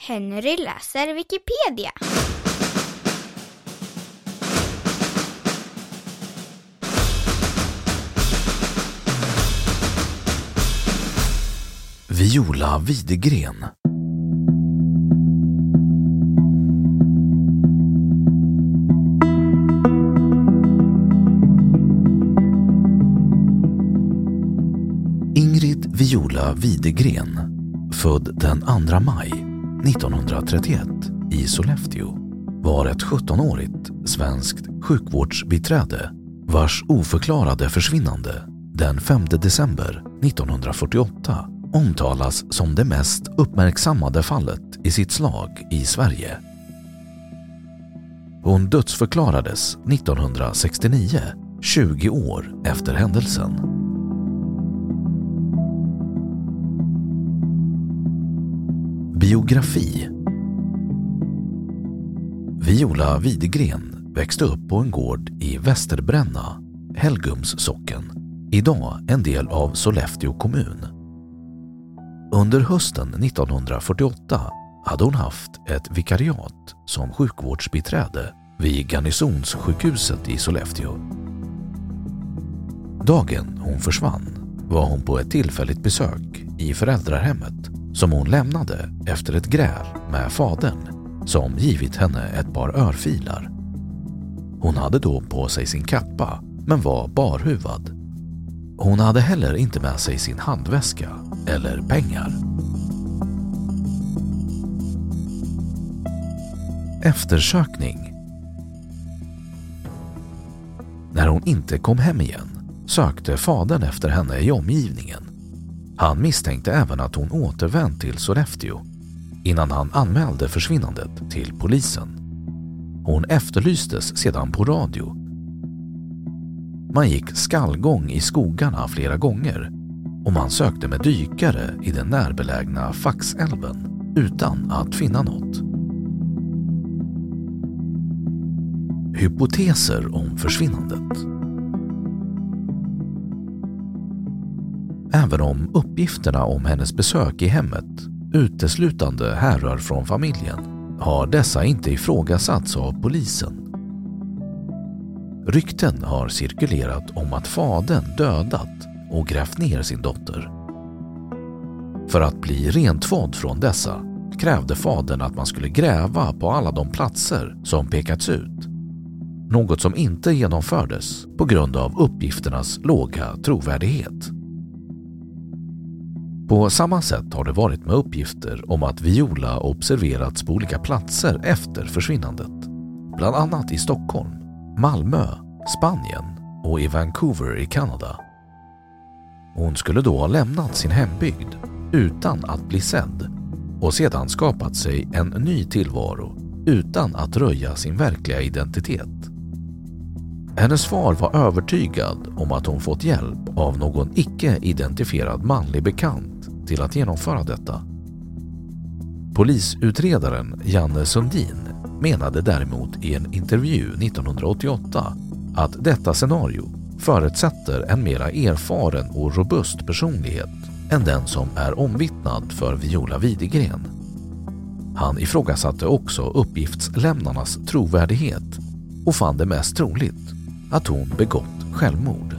Henry läser Wikipedia. Viola Widegren Ingrid Viola Widegren, född den 2 maj 1931 i Sollefteå, var ett 17-årigt svenskt sjukvårdsbiträde vars oförklarade försvinnande den 5 december 1948 omtalas som det mest uppmärksammade fallet i sitt slag i Sverige. Hon dödsförklarades 1969, 20 år efter händelsen. Biografi Viola Widegren växte upp på en gård i Västerbränna, Helgums socken, idag en del av Sollefteå kommun. Under hösten 1948 hade hon haft ett vikariat som sjukvårdsbiträde vid Garnisonssjukhuset i Sollefteå. Dagen hon försvann var hon på ett tillfälligt besök i föräldrahemmet som hon lämnade efter ett gräl med fadern som givit henne ett par örfilar. Hon hade då på sig sin kappa men var barhuvad. Hon hade heller inte med sig sin handväska eller pengar. Eftersökning När hon inte kom hem igen sökte fadern efter henne i omgivningen. Han misstänkte även att hon återvänt till Sollefteå innan han anmälde försvinnandet till polisen. Hon efterlystes sedan på radio. Man gick skallgång i skogarna flera gånger och man sökte med dykare i den närbelägna Faxälven utan att finna något. Hypoteser om försvinnandet Även om uppgifterna om hennes besök i hemmet uteslutande härrör från familjen har dessa inte ifrågasatts av polisen. Rykten har cirkulerat om att fadern dödat och grävt ner sin dotter. För att bli rentvådd från dessa krävde fadern att man skulle gräva på alla de platser som pekats ut. Något som inte genomfördes på grund av uppgifternas låga trovärdighet. På samma sätt har det varit med uppgifter om att Viola observerats på olika platser efter försvinnandet. Bland annat i Stockholm, Malmö, Spanien och i Vancouver i Kanada. Hon skulle då ha lämnat sin hembygd utan att bli sedd och sedan skapat sig en ny tillvaro utan att röja sin verkliga identitet. Hennes far var övertygad om att hon fått hjälp av någon icke-identifierad manlig bekant till att genomföra detta. Polisutredaren Janne Sundin menade däremot i en intervju 1988 att detta scenario förutsätter en mera erfaren och robust personlighet än den som är omvittnad för Viola Widegren. Han ifrågasatte också uppgiftslämnarnas trovärdighet och fann det mest troligt att hon begått självmord.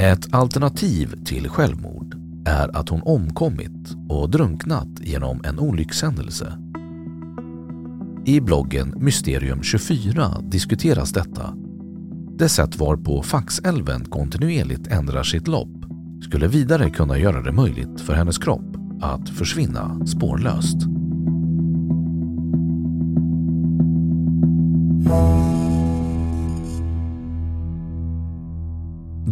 Ett alternativ till självmord är att hon omkommit och drunknat genom en olyckshändelse. I bloggen Mysterium 24 diskuteras detta. Det sätt varpå Faxälven kontinuerligt ändrar sitt lopp skulle vidare kunna göra det möjligt för hennes kropp att försvinna spårlöst.